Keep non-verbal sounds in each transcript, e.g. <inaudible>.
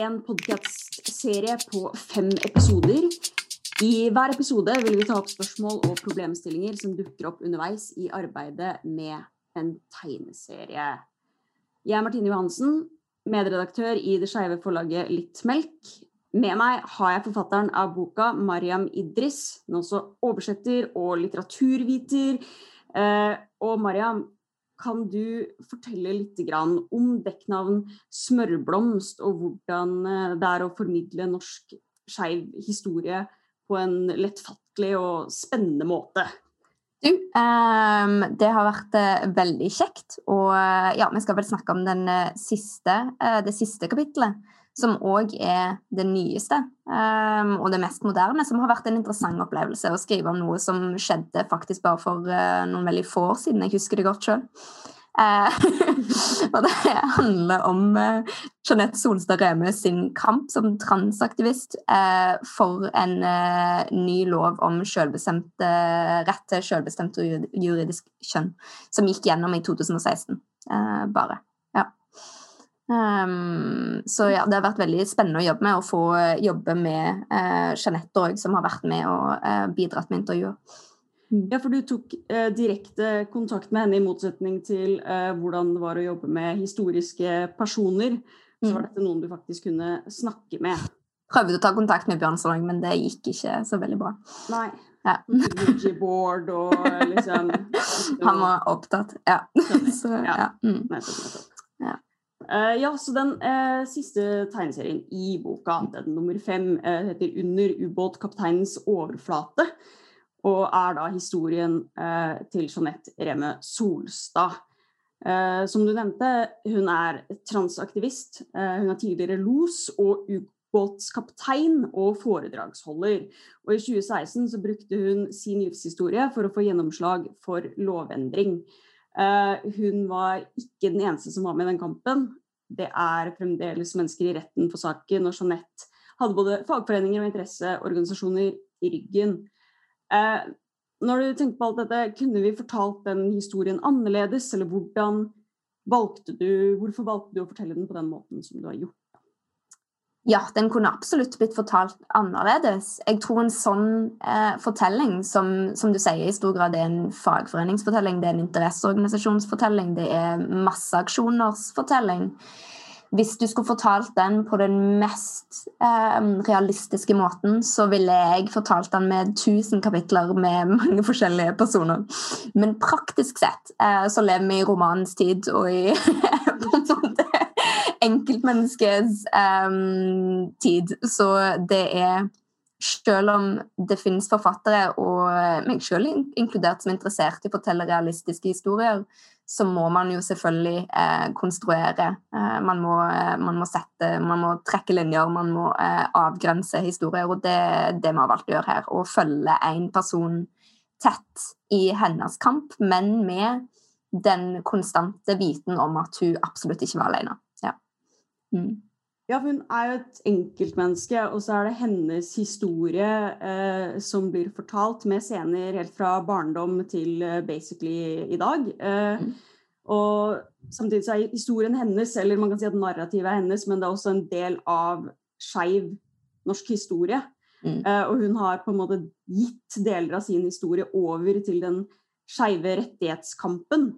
en podcast-serie på fem episoder. I hver episode vil vi ta opp spørsmål og problemstillinger som dukker opp underveis i arbeidet med en tegneserie. Jeg er Martine Johansen, medredaktør i det skeive forlaget Litt melk. Med meg har jeg forfatteren av boka, Mariam Idris, men også oversetter og litteraturviter. Eh, og Mariam, kan du fortelle litt om dekknavn Smørblomst, og hvordan eh, det er å formidle norsk skeiv historie på en lettfattelig og spennende måte? Du, um, det har vært uh, veldig kjekt. Og uh, ja, vi skal vel snakke om den, uh, siste, det siste kapittelet som òg er det nyeste um, og det mest moderne, som har vært en interessant opplevelse å skrive om noe som skjedde faktisk bare for uh, noen veldig få år siden. Jeg husker det godt sjøl. Uh, <laughs> og det handler om uh, Jeanette Solstad Reme sin kamp som transaktivist uh, for en ny lov om rett til selvbestemt juridisk kjønn, som gikk gjennom i 2016. bare. Um, så ja, det har vært veldig spennende å jobbe med, å få jobbe med uh, Jeanette òg, som har vært med og uh, bidratt med intervjuer. Mm. Ja, for du tok uh, direkte kontakt med henne, i motsetning til hvordan det var å jobbe med historiske personer. Så var mm. dette noen du faktisk kunne snakke med. Prøvde å ta kontakt med Bjørnson men det gikk ikke så veldig bra. Nei. Ja. <laughs> Board og liksom Han var opptatt, ja. <laughs> så, ja. ja. Mm. Uh, ja, så den uh, siste tegneserien i boka, den nummer fem, uh, heter 'Under ubåtkapteinens overflate'. Og er da historien til Jeanette Remme Solstad. som du nevnte, hun er transaktivist. hun er tidligere los og ubåtskaptein og foredragsholder. Og i 2016 så brukte hun sin livshistorie for å få gjennomslag for lovendring. Uh, hun var ikke den eneste som var med i den kampen. Det er fremdeles mennesker i retten for saken, og Jeanette hadde både fagforeninger og interesseorganisasjoner i ryggen. Uh, når du tenker på alt dette, kunne vi fortalt den historien annerledes, eller hvordan valgte du, hvorfor valgte du å fortelle den på den måten som du har gjort? Ja, den kunne absolutt blitt fortalt annerledes. Jeg tror en sånn eh, fortelling, som, som, du sier, i stor grad er en fagforeningsfortelling, det er en interesseorganisasjonsfortelling, det er masseaksjoners fortelling. Hvis du skulle fortalt den på den mest eh, realistiske måten, så ville jeg fortalt den med 1000 kapitler med <laughs> mange forskjellige personer. Men praktisk sett eh, så lever vi i romanens tid og i <laughs> på en måte enkeltmenneskets um, tid. Så det er Selv om det finnes forfattere, og meg selv inkludert, som er interessert i å fortelle realistiske historier, så må man jo selvfølgelig eh, konstruere. Eh, man, må, eh, man, må, sette Man må trekke linjer, man må eh, avgrense historier. Og det er det vi har valgt å gjøre her. Å følge én person tett i hennes kamp, men med den konstante viten om at hun absolutt ikke var alene. Mm. Ja, for hun er jo et enkeltmenneske, og så er det hennes historie eh, som blir fortalt, med scener helt fra barndom til eh, basically i dag. Eh, mm. Og samtidig så er historien hennes, eller man kan si at narrativet er hennes, men det er også en del av skeiv norsk historie. Mm. Eh, og hun har på en måte gitt deler av sin historie over til den skeive rettighetskampen.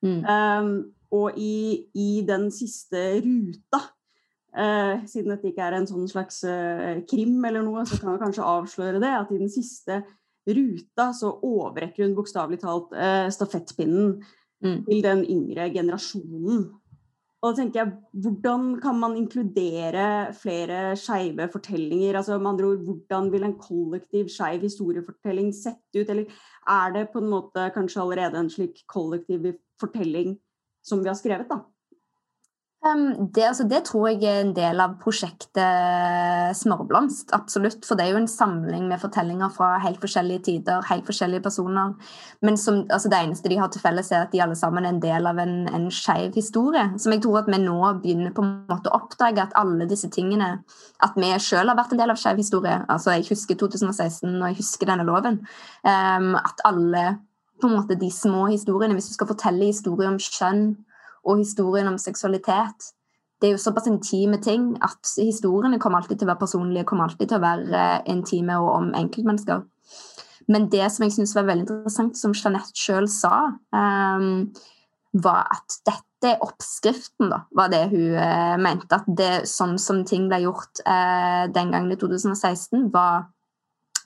Mm. Um, og i, i den siste ruta, eh, siden dette ikke er en sånn slags eh, krim eller noe, så kan vi kanskje avsløre det, at i den siste ruta så overrekker hun bokstavelig talt eh, stafettpinnen mm. til den yngre generasjonen. Og da tenker jeg, Hvordan kan man inkludere flere skeive fortellinger? altså med andre ord, Hvordan vil en kollektiv skeiv historiefortelling sette ut? Eller er det på en måte kanskje allerede en slik kollektiv fortelling som vi har skrevet, da. Um, det, altså, det, tror jeg er en del av prosjektet Smørblomst. Absolutt. For det er jo en samling med fortellinger fra helt forskjellige tider, helt forskjellige personer. Men som, altså, det eneste de har til felles, er at de alle sammen er en del av en, en skeiv historie. Som jeg tror at vi nå begynner på en måte å oppdage at alle disse tingene At vi sjøl har vært en del av skeiv historie. Altså, jeg husker 2016, og jeg husker denne loven. Um, at alle på en måte de små historiene. Hvis du skal fortelle historier om kjønn og historien om seksualitet, det er jo såpass intime ting at historiene kommer alltid til å være personlige, kommer alltid til å være intime og om enkeltmennesker. Men det som jeg syns var veldig interessant, som Jeanette sjøl sa, um, var at dette er oppskriften, da, var det hun uh, mente. At det sånn som ting ble gjort uh, den gangen i 2016, var,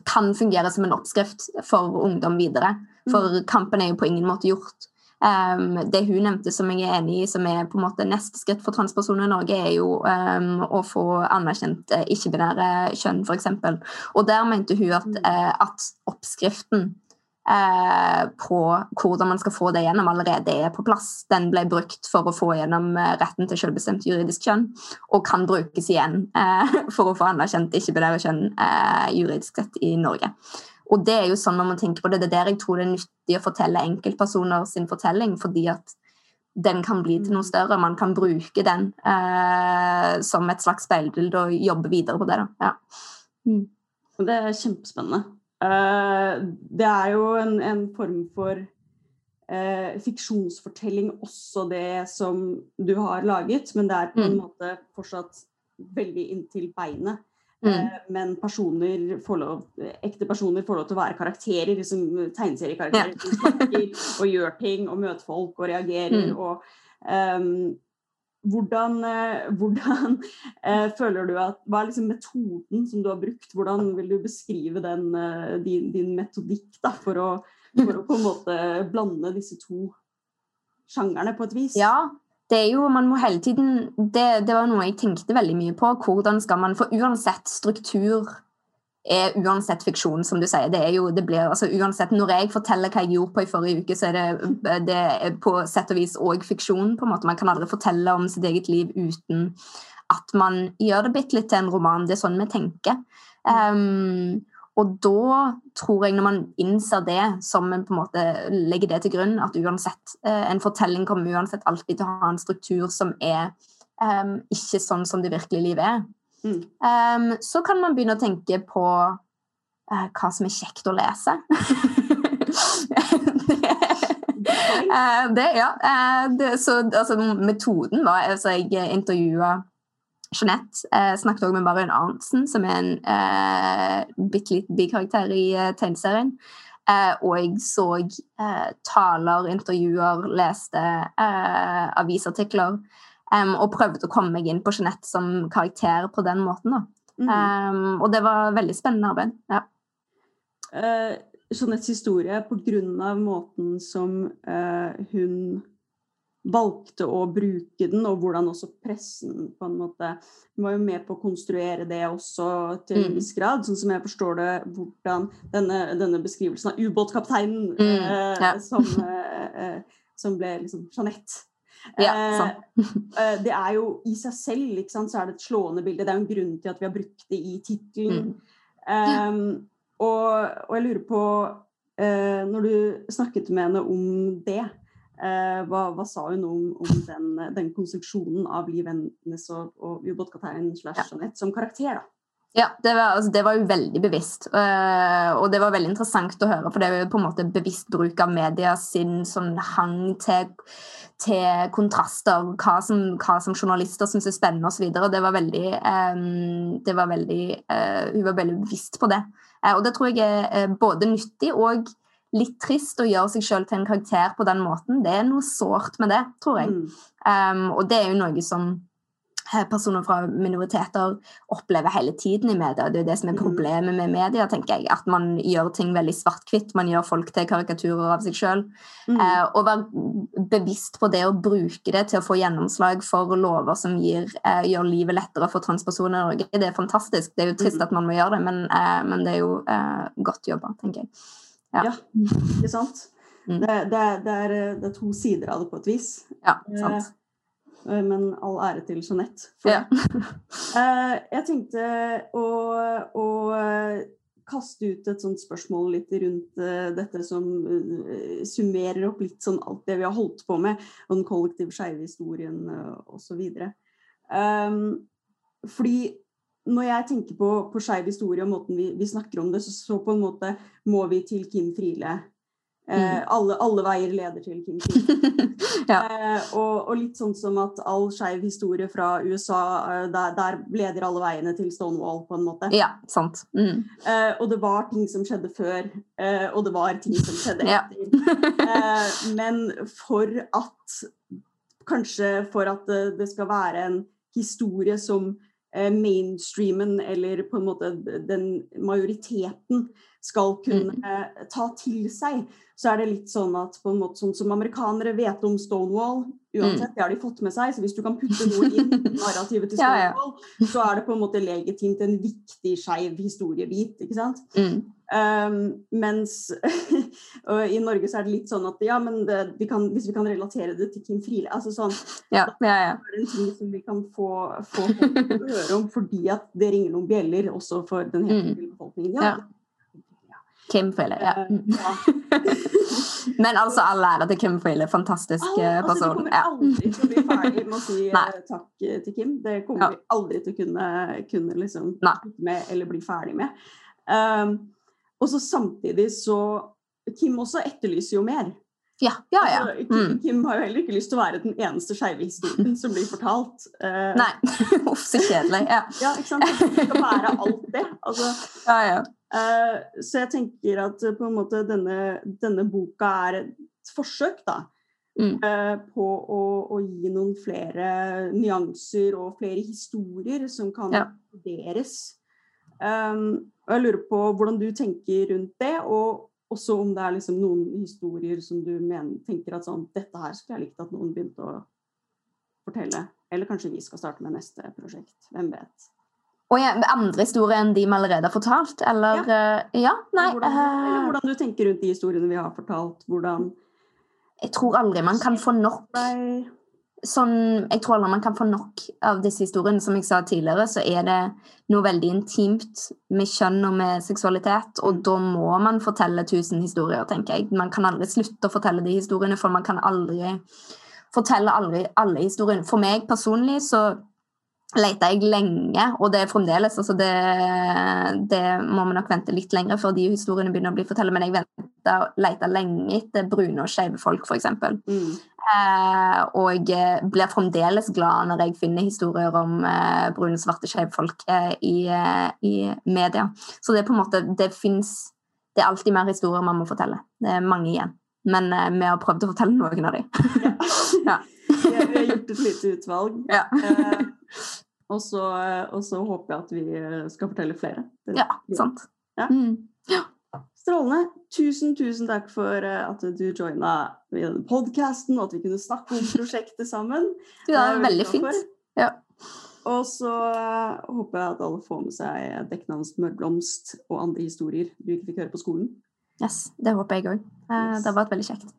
kan fungere som en oppskrift for ungdom videre. For mm. kampen er jo på ingen måte gjort. Um, det hun nevnte som jeg er enig i, som er på en måte neste skritt for transpersoner i Norge, er jo um, å få anerkjent uh, ikke-binære kjønn, f.eks. Og der mente hun at, uh, at oppskriften uh, på hvordan man skal få det gjennom, allerede er på plass. Den ble brukt for å få gjennom retten til selvbestemt juridisk kjønn, og kan brukes igjen <laughs> for å få anerkjent ikke-binære kjønn juridisk sett i Norge. Og det er jo sånn når man tenker på det, det er der jeg tror det er nyttig å fortelle enkeltpersoner sin fortelling, fordi at den kan bli til noe større. Man kan bruke den eh, som et slags speilbilde og jobbe videre på det. Da. Ja. Mm. Det er kjempespennende. Uh, det er jo en, en form for uh, fiksjonsfortelling også, det som du har laget, men det er på en mm. måte fortsatt veldig inntil beinet. Mm. Eh, men personer lov, ekte personer får lov til å være karakterer, liksom tegneseriekarakterer som snakker og gjør ting og møter folk og reagerer. Mm. og um, hvordan, uh, hvordan uh, <laughs> føler du at Hva er liksom metoden som du har brukt? Hvordan vil du beskrive den, uh, din, din, metodikk da, for å, for å på en måte blande disse to sjangerne på et vis? Ja, det er jo, man må hele tiden, det, det, var noe jeg tenkte veldig mye på. Hvordan skal man For uansett struktur er uansett fiksjon, som du sier. Det er jo, det blir, altså uansett, Når jeg forteller hva jeg gjorde på i forrige uke, så er det, det er på sett og vis òg fiksjon. på en måte. Man kan aldri fortelle om sitt eget liv uten at man gjør det bitte litt til en roman. Det er sånn vi tenker. Um, og da tror jeg, når man innser det, som en på en måte legger det til grunn, at uansett eh, en fortelling kommer uansett alltid til å ha en struktur som er um, ikke sånn som det virkelige livet er, mm. um, så kan man begynne å tenke på uh, hva som er kjekt å lese. uh, <laughs> <laughs> det, ja. Uh, det, så altså, metoden var altså, Jeg intervjua Jeanette eh, snakket også med Marion Arntzen, som er en eh, bitte liten bikarakter i eh, tegneserien. Eh, og jeg så eh, taler, intervjuer, leste eh, avisartikler. Og prøvde å komme meg inn på Jeanette som karakter på den måten. Mm. Um, og det var veldig spennende arbeid. Ja. Uh, Jeanettes historie, på grunn av måten som hun valgte å bruke den, og hvordan også pressen på en måte var jo med på å konstruere det også til en mm. viss grad. Sånn som jeg forstår det, hvordan denne, denne beskrivelsen av ubåtkapteinen mm, ja. eh, som, eh, som, ble liksom Jeanette. Ja, eh, <laughs> eh, det er jo i seg selv ikke sant, så er det et slående bilde. Det er jo en grunn til at vi har brukt det i tittelen. Mm. Um, og, og, jeg lurer på, uh, når du snakket med henne om det Eh, hva, hva, sa hun om, om den, den, konstruksjonen av Liv Ennes og, og ubåtkapteinen slash Jeanette som karakter? da? Ja, det var, altså, det var, jo veldig bevisst. Uh, og det var veldig interessant å høre, for det er jo på en måte bevisst bruk av media sin sånn hang til, til kontraster, hva som, hva som journalister syns er spennende osv. Det var veldig, um, det var veldig uh, Hun var veldig bevisst på det. Uh, og det tror jeg er både nyttig og litt trist å gjøre seg sjøl til en karakter på den måten. Det er noe sårt med det, tror jeg. Mm. Um, og det er jo noe som eh, personer fra minoriteter opplever hele tiden i media. Det er jo det som er mm. problemet med media, tenker jeg. At man gjør ting veldig svart-hvitt. Man gjør folk til karikaturer av seg sjøl. Mm. Uh, og være bevisst på det å bruke det til å få gjennomslag for lover som gir, uh, gjør livet lettere for transpersoner i Norge. Det er fantastisk. Det er jo trist mm. at man må gjøre det, men, uh, men det er jo godt jobba, tenker jeg. Ja, ja ikke sant? Mm. Det, det, det, er, det, er, to sider av det på et vis. Ja, sant. Eh, men all ære til Jeanette. Ja. <laughs> eh, jeg tenkte å, å, kaste ut et sånt spørsmål litt rundt uh, dette som summerer opp litt sånn alt det vi har holdt på med, og den kollektive skeive historien uh, osv. Um, fordi når jeg tenker på, på skeiv historie og måten vi, vi, snakker om det, så, så, på en måte må vi til Kim Friele Eh, Mm. alle, alle veier leder til Kim Friele. <laughs> Ja. eh, og, og litt sånn som at all skeiv historie fra USA, eh, der, der leder alle veiene til Stonewall, på en måte. ja, sant. Mm. Eh, og det var ting som skjedde før, eh, og det var ting som skjedde etter. Eh, men for at Kanskje for at det, det skal være en historie som mainstreamen, eller på en måte den majoriteten, skal kunne eh, ta til seg, så er det litt sånn at på en måte sånn som amerikanere vet om Stonewall, uansett, det har de fått med seg, så hvis du kan putte noe inn i <laughs> narrativet til Ja, ja. Stonewall, så er det på en måte legitimt en viktig skeiv historiebit, ikke sant? Mm. Um, mens <laughs> og i Norge så er det litt sånn at ja, men det, vi kan, hvis vi kan relatere det til Kim Friele altså sånn, Ja, ja, ja. er en ting som vi kan få, få folk til å høre om <laughs> fordi at det ringer noen bjeller også for den hele Mm. befolkningen. Ja, Ja. Kim Friele. Ja. eh, Mm. <laughs> ja. Men altså, all ære til Kim Friele. Fantastisk Ah, person. altså, vi kommer aldri til å bli ferdig med å si eh, takk eh, til Kim. Det kommer vi aldri til å kunne, kunne liksom med eller bli ferdig med. Um, og så samtidig så Kim også etterlyser jo mer. Ja, ja. ja. Altså, Kim, Mm. Kim har jo heller ikke lyst til å være den eneste skeive historien som blir fortalt. Uh, Nei. <laughs> Uff, så kjedelig. Ja, Ja, ikke sant? Det skal være alt det. Altså, <laughs> ja. ja. Uh, så jeg tenker at eh, på en måte denne, denne boka er et forsøk, da. Mm. Uh, på å, å gi noen flere nyanser og flere historier som kan Ja. vurderes. Um, og jeg lurer på hvordan du tenker rundt det, og også om det er liksom noen historier som du mener, tenker at sånn, dette her skulle jeg likt at noen begynte å fortelle. Eller kanskje vi skal starte med neste prosjekt. Hvem vet. Og ja, andre historier enn de vi allerede har fortalt? Eller Ja, ja nei. hvordan, eller eh, hvordan du tenker rundt de historiene vi har fortalt. Hvordan jeg tror aldri man kan få nok sånn, Jeg tror aldri man kan få nok av disse historiene. Som jeg sa tidligere, så er det noe veldig intimt med kjønn og med seksualitet. Og da må man fortelle tusen historier, tenker jeg. Man kan aldri slutte å fortelle de historiene, for man kan aldri fortelle aldri alle historiene. For meg personlig så lette jeg lenge, og det er fremdeles altså det, det må vi nok vente litt lenger før de historiene begynner å bli fortalt. Men jeg venta lenge etter brune og skeive folk, f.eks. mm, Eh, og blir fremdeles glad når jeg finner historier om eh, brune, svarte, skeive folk eh, i, eh, i media. Så det er på en måte Det fins Det er alltid mer historier man må fortelle. Det er mange igjen. Men eh, vi har prøvd å fortelle noen av dem. ja. <laughs> har, vi har gjort et lite utvalg. Ja. Eh, og, så, og så håper jeg at vi eh, skal fortelle flere. Det- ja, sant. Ja. Mm. Strålende. Tusen, tusen takk for eh, at du joina i podkasten, og at vi kunne snakke om prosjektet sammen. <laughs> Du, Det er veldig fint. Ja. Og så eh, håper jeg at alle får med seg dekknavnet Smørblomst og andre historier du ikke fikk høre på skolen. Yes, det håper jeg òg. Yes. Det har vært veldig kjekt.